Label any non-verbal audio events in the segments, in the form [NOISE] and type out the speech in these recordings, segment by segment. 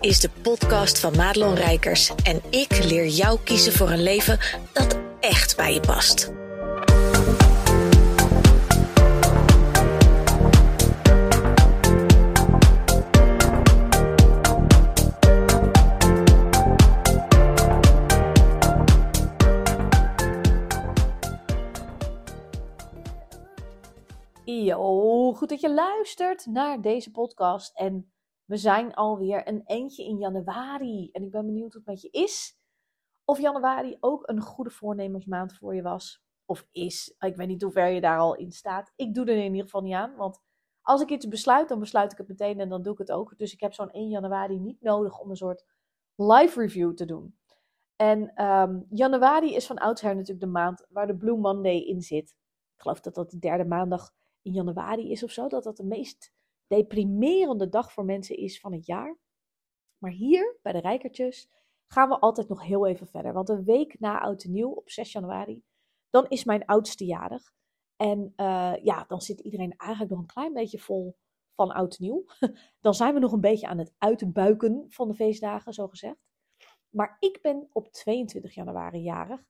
is de podcast van Madelon Rijkers en ik leer jou kiezen voor een leven dat echt bij je past. Yo, goed dat je luistert naar deze podcast. En we zijn alweer een eentje in januari. En ik ben benieuwd hoe het met je is. Of januari ook een goede voornemensmaand voor je was. Of is. Ik weet niet hoe ver je daar al in staat. Ik doe er in ieder geval niet aan. Want als ik iets besluit, dan besluit ik het meteen en dan doe ik het ook. Dus ik heb zo'n 1 januari niet nodig om een soort live review te doen. En ehm, januari is van oudsher natuurlijk de maand waar de Blue Monday in zit. Ik geloof dat dat de derde maandag in januari is of zo. Dat dat de meest deprimerende dag voor mensen is van het jaar. Maar hier bij de Rijkertjes gaan we altijd nog heel even verder. Want een week na Oud en Nieuw, op 6 januari, dan is mijn oudste jarig. En uh, ja, dan zit iedereen eigenlijk nog een klein beetje vol van Oud en Nieuw. [LAUGHS] Dan zijn we nog een beetje aan het uitbuiken van de feestdagen, zo gezegd. Maar ik ben op 22 januari jarig.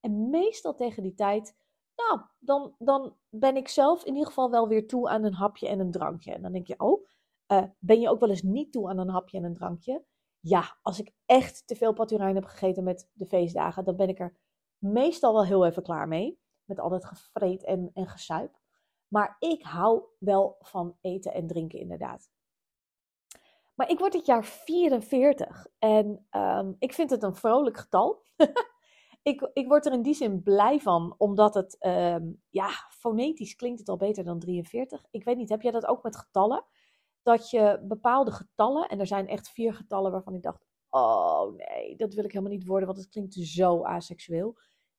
En meestal tegen die tijd nou, dan, dan ben ik zelf in ieder geval wel weer toe aan een hapje en een drankje. En dan denk je, oh, uh, ben je ook wel eens niet toe aan een hapje en een drankje? Ja, als ik echt te veel paturijn heb gegeten met de feestdagen, dan ben ik er meestal wel heel even klaar mee. Met al dat gevreet en, en gesuip. Maar ik hou wel van eten en drinken, inderdaad. Maar ik word dit jaar 44 en um, ik vind het een vrolijk getal. [LAUGHS] ik, ik word er in die zin blij van, omdat het, uh, ja, fonetisch klinkt het al beter dan 43. Ik weet niet, heb jij dat ook met getallen? Dat je bepaalde getallen, en er zijn echt vier getallen waarvan ik dacht, oh nee, dat wil ik helemaal niet worden, want het klinkt zo aseksueel.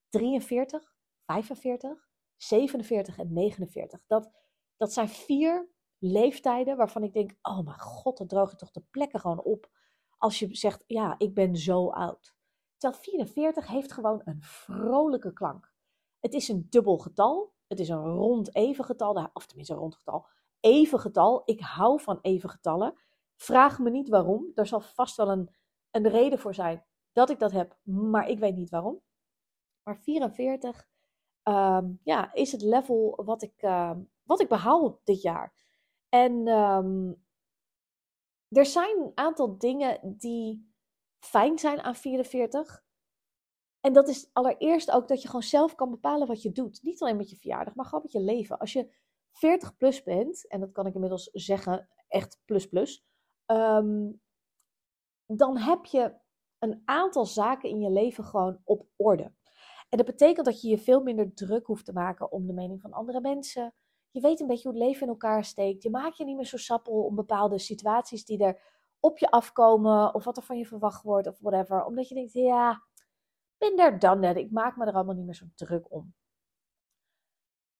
43, 45, 47 en 49. Dat, dat zijn vier leeftijden waarvan ik denk, oh mijn god, dan droog je toch de plekken gewoon op. Als je zegt, ja, ik ben zo oud. Terwijl 44 heeft gewoon een vrolijke klank. Het is een dubbel getal. Het is een rond even getal. Of tenminste een rond getal. Even getal. Ik hou van even getallen. Vraag me niet waarom. Er zal vast wel een, een reden voor zijn dat ik dat heb. Maar ik weet niet waarom. Maar 44 um, ja, is het level wat ik, uh, wat ik behaal dit jaar. En um, er zijn een aantal dingen die fijn zijn aan 44. En dat is allereerst ook dat je gewoon zelf kan bepalen wat je doet. Niet alleen met je verjaardag, maar gewoon met je leven. Als je 40 plus bent, en dat kan ik inmiddels zeggen, echt plus plus, um, dan heb je een aantal zaken in je leven gewoon op orde. En dat betekent dat je je veel minder druk hoeft te maken om de mening van andere mensen. Je weet een beetje hoe het leven in elkaar steekt. Je maakt je niet meer zo sappel om bepaalde situaties die er op je afkomen of wat er van je verwacht wordt of whatever. Omdat je denkt, ja, ben daar dan net. Ik maak me er allemaal niet meer zo druk om.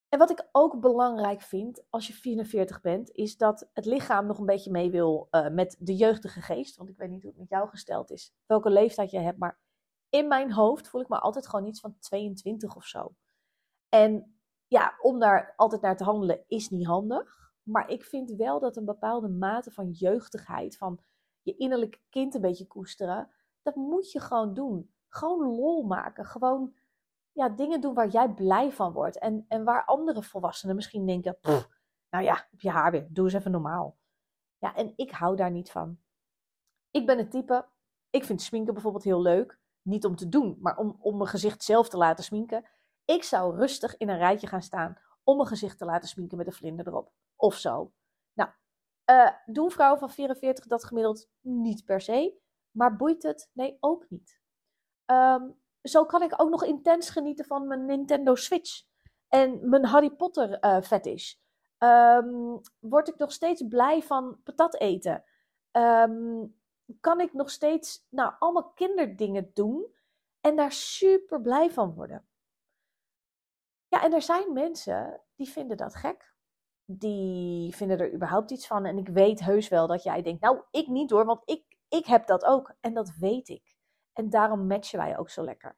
En wat ik ook belangrijk vind als je 44 bent, is dat het lichaam nog een beetje mee wil uh, met de jeugdige geest. Want ik weet niet hoe het met jou gesteld is, welke leeftijd je hebt. Maar in mijn hoofd voel ik me altijd gewoon iets van 22 of zo. En ja, om daar altijd naar te handelen is niet handig. Maar ik vind wel dat een bepaalde mate van jeugdigheid, van je innerlijke kind een beetje koesteren, dat moet je gewoon doen. Gewoon lol maken. Gewoon ja, dingen doen waar jij blij van wordt. En, en waar andere volwassenen misschien denken: nou ja, heb je haar weer, doe eens even normaal. Ja, en ik hou daar niet van. Ik ben het type, ik vind sminken bijvoorbeeld heel leuk. Niet om te doen, maar om, om mijn gezicht zelf te laten sminken. Ik zou rustig in een rijtje gaan staan om mijn gezicht te laten sminken met een vlinder erop. Of zo. Nou, uh, doen vrouwen van 44 dat gemiddeld niet per se. Maar boeit het? Nee, ook niet. Um, zo kan ik ook nog intens genieten van mijn Nintendo Switch. En mijn Harry Potter uh, fetish. Um, word ik nog steeds blij van patat eten. Um, kan ik nog steeds nou, allemaal kinderdingen doen. En daar super blij van worden. Ja, en er zijn mensen die vinden dat gek. Die vinden er überhaupt iets van. En ik weet heus wel dat jij denkt, nou, ik niet hoor, want ik, ik heb dat ook. En dat weet ik. En daarom matchen wij ook zo lekker.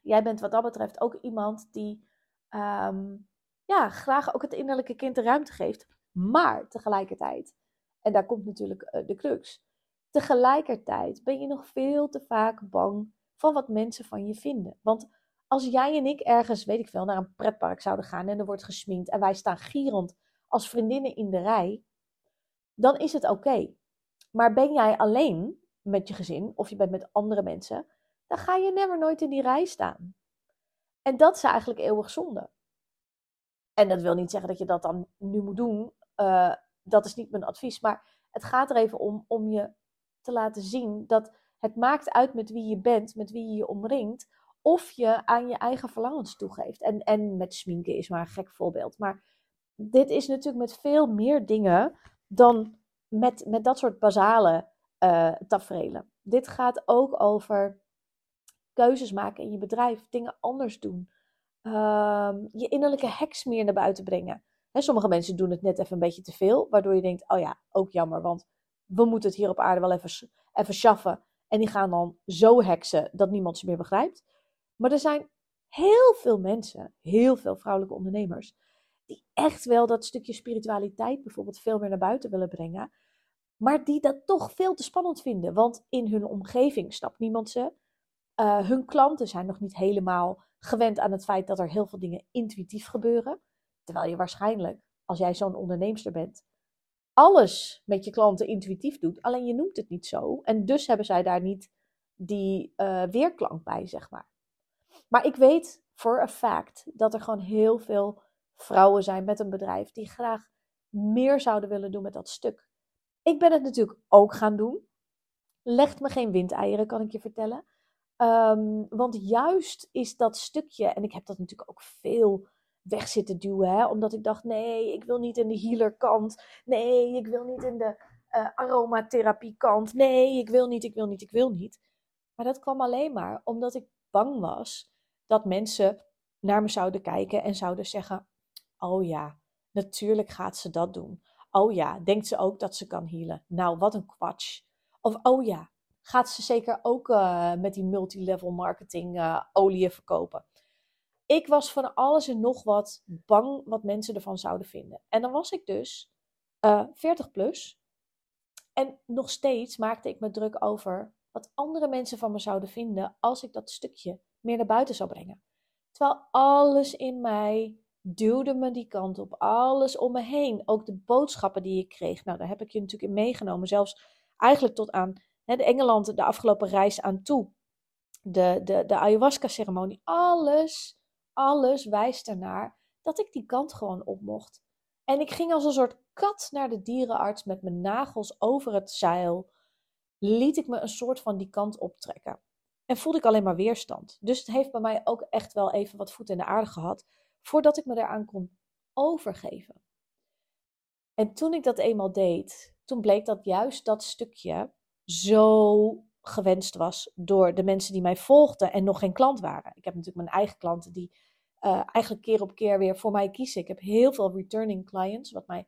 Jij bent wat dat betreft ook iemand die um, ja, graag ook het innerlijke kind de ruimte geeft. Maar tegelijkertijd, en daar komt natuurlijk uh, de crux, Tegelijkertijd ben je nog veel te vaak bang van wat mensen van je vinden. Want als jij en ik ergens, weet ik veel, naar een pretpark zouden gaan en er wordt gesminkt en wij staan gierend als vriendinnen in de rij, dan is het oké. Maar ben jij alleen met je gezin of je bent met andere mensen, dan ga je never nooit in die rij staan. En dat is eigenlijk eeuwig zonde. En dat wil niet zeggen dat je dat dan nu moet doen. Uh, dat is niet mijn advies. Maar het gaat er even om om je te laten zien dat het maakt uit met wie je bent, met wie je je omringt, of je aan je eigen verlangens toegeeft. En, en met sminken is maar een gek voorbeeld. Maar dit is natuurlijk met veel meer dingen dan met, met dat soort basale uh, tafereelen. Dit gaat ook over keuzes maken in je bedrijf, dingen anders doen. Ehm, je innerlijke heks meer naar buiten brengen. sommige mensen doen het net even een beetje te veel, waardoor je denkt: oh ja, ook jammer, want we moeten het hier op aarde wel even, even schaffen. En die gaan dan zo heksen dat niemand ze meer begrijpt. Maar er zijn heel veel mensen, heel veel vrouwelijke ondernemers, die echt wel dat stukje spiritualiteit bijvoorbeeld veel meer naar buiten willen brengen. Maar die dat toch veel te spannend vinden. Want in hun omgeving snapt niemand ze. Uh, hun klanten zijn nog niet helemaal gewend aan het feit dat er heel veel dingen intuïtief gebeuren. Terwijl je waarschijnlijk, als jij zo'n onderneemster bent, alles met je klanten intuïtief doet. Alleen je noemt het niet zo. En dus hebben zij daar niet die uh, weerklank bij, zeg maar. Maar ik weet voor een fact dat er gewoon heel veel vrouwen zijn met een bedrijf die graag meer zouden willen doen met dat stuk. Ik ben het natuurlijk ook gaan doen. Legt me geen windeieren, kan ik je vertellen. Um, want juist is dat stukje, en ik heb dat natuurlijk ook veel weg zitten duwen, hè, omdat ik dacht: nee, ik wil niet in de healer kant. Nee, ik wil niet in de uh, aromatherapie kant. Nee, ik wil niet, ik wil niet, ik wil niet. Maar dat kwam alleen maar omdat ik bang was dat mensen naar me zouden kijken en zouden zeggen: Oh ja, natuurlijk gaat ze dat doen. Oh ja, denkt ze ook dat ze kan healen? Nou, wat een kwatsch. Of oh ja, gaat ze zeker ook uh, met die multilevel marketing uh, olie verkopen? Ik was van alles en nog wat bang wat mensen ervan zouden vinden. En dan was ik dus uh, eh, 40 plus. En nog steeds maakte ik me druk over wat andere mensen van me zouden vinden als ik dat stukje meer naar buiten zou brengen. Terwijl alles in mij duwde me die kant op. Alles om me heen. Ook de boodschappen die ik kreeg. Nou, daar heb ik je natuurlijk in meegenomen. Zelfs eigenlijk tot aan hè, de Engeland, de afgelopen reis aan toe. De, de, de ayahuasca-ceremonie. Alles, alles wijst ernaar dat ik die kant gewoon op mocht. En ik ging als een soort kat naar de dierenarts met mijn nagels over het zeil. Liet ik me een soort van die kant optrekken. En voelde ik alleen maar weerstand. Dus het heeft bij mij ook echt wel even wat voet in de aarde gehad voordat ik me eraan kon overgeven. En toen ik dat eenmaal deed, toen bleek dat juist dat stukje zo gewenst was door de mensen die mij volgden en nog geen klant waren. Ik heb natuurlijk mijn eigen klanten die uh, eigenlijk keer op keer weer voor mij kiezen. Ik heb heel veel returning clients, wat mij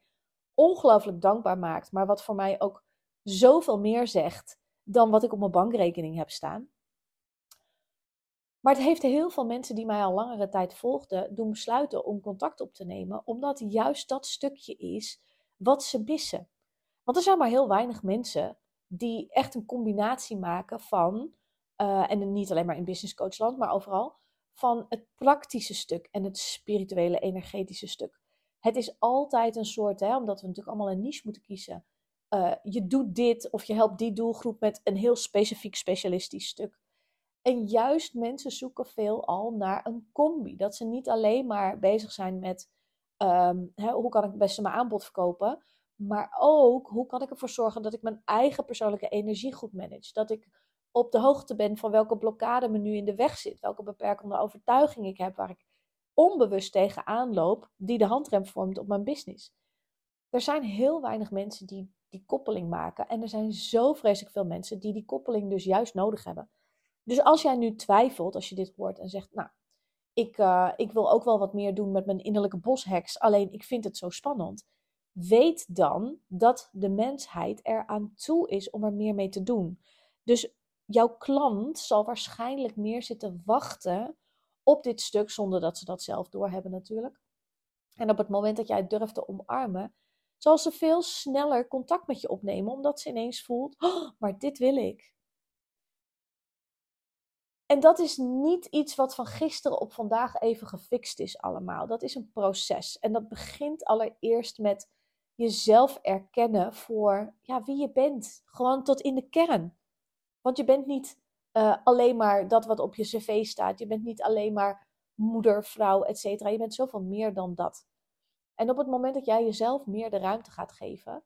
ongelooflijk dankbaar maakt, maar wat voor mij ook zoveel meer zegt dan wat ik op mijn bankrekening heb staan. Maar het heeft heel veel mensen die mij al langere tijd volgden doen besluiten om contact op te nemen, omdat juist dat stukje is wat ze missen. Want er zijn maar heel weinig mensen die echt een combinatie maken van, uh, en niet alleen maar in business coachland, maar overal, van het praktische stuk en het spirituele, energetische stuk. Het is altijd een soort, hè, omdat we natuurlijk allemaal een niche moeten kiezen. Uh, je doet dit of je helpt die doelgroep met een heel specifiek specialistisch stuk. En juist mensen zoeken veel al naar een combi. Dat ze niet alleen maar bezig zijn met um, hè, hoe kan ik het beste mijn aanbod verkopen. Maar ook hoe kan ik ervoor zorgen dat ik mijn eigen persoonlijke energie goed manage. Dat ik op de hoogte ben van welke blokkade me nu in de weg zit. Welke beperkende overtuiging ik heb waar ik onbewust tegenaan loop. Die de handrem vormt op mijn business. Er zijn heel weinig mensen die die koppeling maken. En er zijn zo vreselijk veel mensen die die koppeling dus juist nodig hebben. Dus als jij nu twijfelt, als je dit hoort en zegt, nou, ik, uh, ik wil ook wel wat meer doen met mijn innerlijke bosheks, alleen ik vind het zo spannend. Weet dan dat de mensheid eraan toe is om er meer mee te doen. Dus jouw klant zal waarschijnlijk meer zitten wachten op dit stuk, zonder dat ze dat zelf doorhebben natuurlijk. En op het moment dat jij het durft te omarmen, zal ze veel sneller contact met je opnemen, omdat ze ineens voelt: oh, maar dit wil ik. En dat is niet iets wat van gisteren op vandaag even gefixt is allemaal. Dat is een proces. En dat begint allereerst met jezelf erkennen voor ja, wie je bent. Gewoon tot in de kern. Want je bent niet uh, alleen maar dat wat op je cv staat. Je bent niet alleen maar moeder, vrouw, etc. Je bent zoveel meer dan dat. En op het moment dat jij jezelf meer de ruimte gaat geven,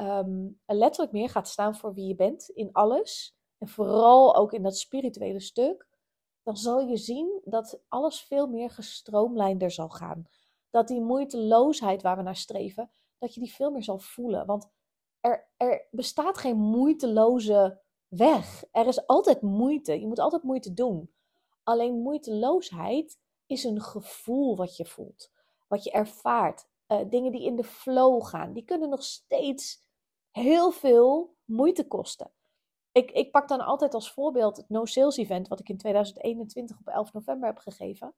um, letterlijk meer gaat staan voor wie je bent in alles, en vooral ook in dat spirituele stuk, dan zal je zien dat alles veel meer gestroomlijnder zal gaan. Dat die moeiteloosheid waar we naar streven, dat je die veel meer zal voelen. Want er, er bestaat geen moeiteloze weg. Er is altijd moeite. Je moet altijd moeite doen. Alleen moeiteloosheid is een gevoel wat je voelt, wat je ervaart. Uh, dingen die in de flow gaan, die kunnen nog steeds heel veel moeite kosten. Ik, ik pak dan altijd als voorbeeld het No Sales Event, wat ik in 2021 op 11 november heb gegeven.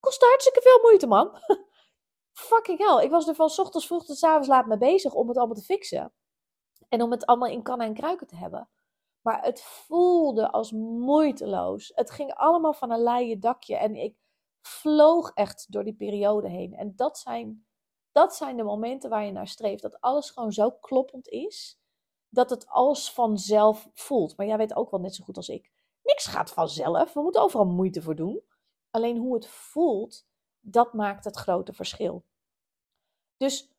Kost hartstikke veel moeite, man. [LAUGHS] Fucking hell. Ik was er van ochtends vroeg tot s avonds laat mee bezig om het allemaal te fixen. En om het allemaal in kannen en kruiken te hebben. Maar het voelde als moeiteloos. Het ging allemaal van een leien dakje. En ik vloog echt door die periode heen. En dat zijn, dat zijn de momenten waar je naar streeft. Dat alles gewoon zo kloppend is. Dat het als vanzelf voelt. Maar jij weet ook wel net zo goed als ik. Niks gaat vanzelf. We moeten overal moeite voor doen. Alleen hoe het voelt, dat maakt het grote verschil. Dus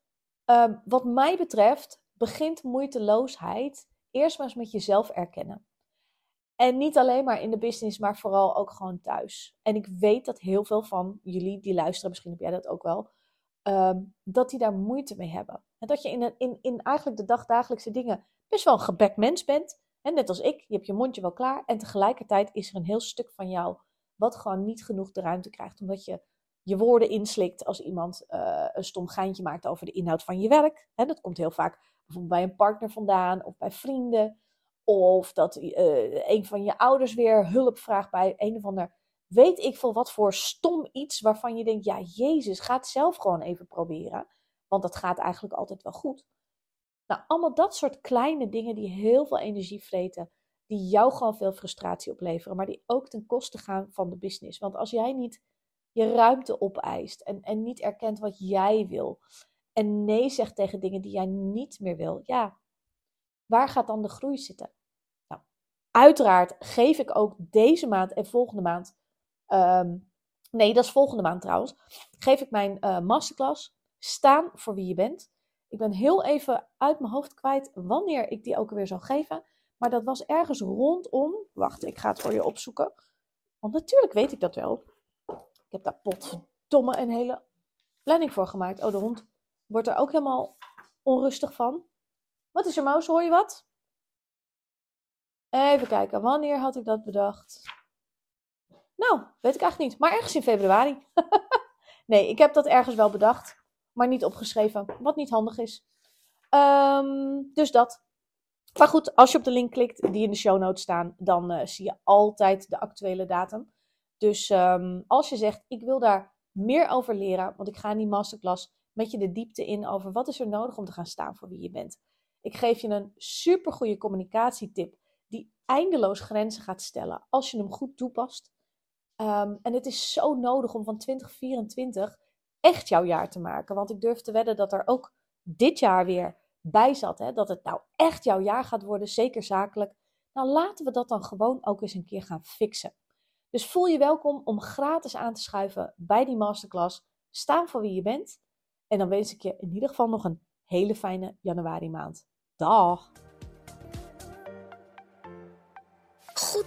um, wat mij betreft begint moeiteloosheid eerst maar eens met jezelf erkennen. En niet alleen maar in de business, maar vooral ook gewoon thuis. En ik weet dat heel veel van jullie die luisteren, misschien heb jij dat ook wel, um, dat die daar moeite mee hebben. En dat je in, in, in eigenlijk de dagdagelijkse dingen best wel een gebek mens bent. En net als ik, je hebt je mondje wel klaar. En tegelijkertijd is er een heel stuk van jou wat gewoon niet genoeg de ruimte krijgt. Omdat je je woorden inslikt als iemand uh, een stom geintje maakt over de inhoud van je werk. Hè, dat komt heel vaak bijvoorbeeld bij een partner vandaan of bij vrienden. Of dat uh, een van je ouders weer hulp vraagt bij een of ander. Weet ik veel wat voor stom iets waarvan je denkt: ja, Jezus, ga het zelf gewoon even proberen. Want dat gaat eigenlijk altijd wel goed. Nou, allemaal dat soort kleine dingen die heel veel energie vreten. Die jou gewoon veel frustratie opleveren. Maar die ook ten koste gaan van de business. Want als jij niet je ruimte opeist en, en niet erkent wat jij wil en nee zegt tegen dingen die jij niet meer wil, ja, waar gaat dan de groei zitten? Nou, uiteraard geef ik ook deze maand en volgende maand, ehm, nee, dat is volgende maand trouwens, geef ik mijn uh, masterclass Staan voor wie je bent. Ik ben heel even uit mijn hoofd kwijt wanneer ik die ook weer zou geven. Maar dat was ergens rondom. Wacht, ik ga het voor je opzoeken. Want natuurlijk weet ik dat wel. Ik heb daar potverdomme een hele planning voor gemaakt. Oh, de hond wordt er ook helemaal onrustig van. Wat is er, Maus? Hoor je wat? Even kijken, wanneer had ik dat bedacht? Nou, weet ik eigenlijk niet. Maar ergens in februari. [LAUGHS] nee, ik heb dat ergens wel bedacht. Maar niet opgeschreven. Wat niet handig is. Ehm, dus dat. Maar goed, als je op de link klikt die in de show notes staan, dan uh, zie je altijd de actuele datum. Dus um, als je zegt, ik wil daar meer over leren, want ik ga in die masterclass met je de diepte in over wat is er nodig om te gaan staan voor wie je bent. Ik geef je een supergoeie communicatietip die eindeloos grenzen gaat stellen als je hem goed toepast. Um, en het is zo nodig om van 2024 echt jouw jaar te maken. Want ik durf te wedden dat er ook dit jaar weer bij zat. Hè? Dat het nou echt jouw jaar gaat worden, zeker zakelijk. Nou, laten we dat dan gewoon ook eens een keer gaan fixen. Dus voel je welkom om gratis aan te schuiven bij die masterclass. Staan voor wie je bent. En dan wens ik je in ieder geval nog een hele fijne januari maand. Dag!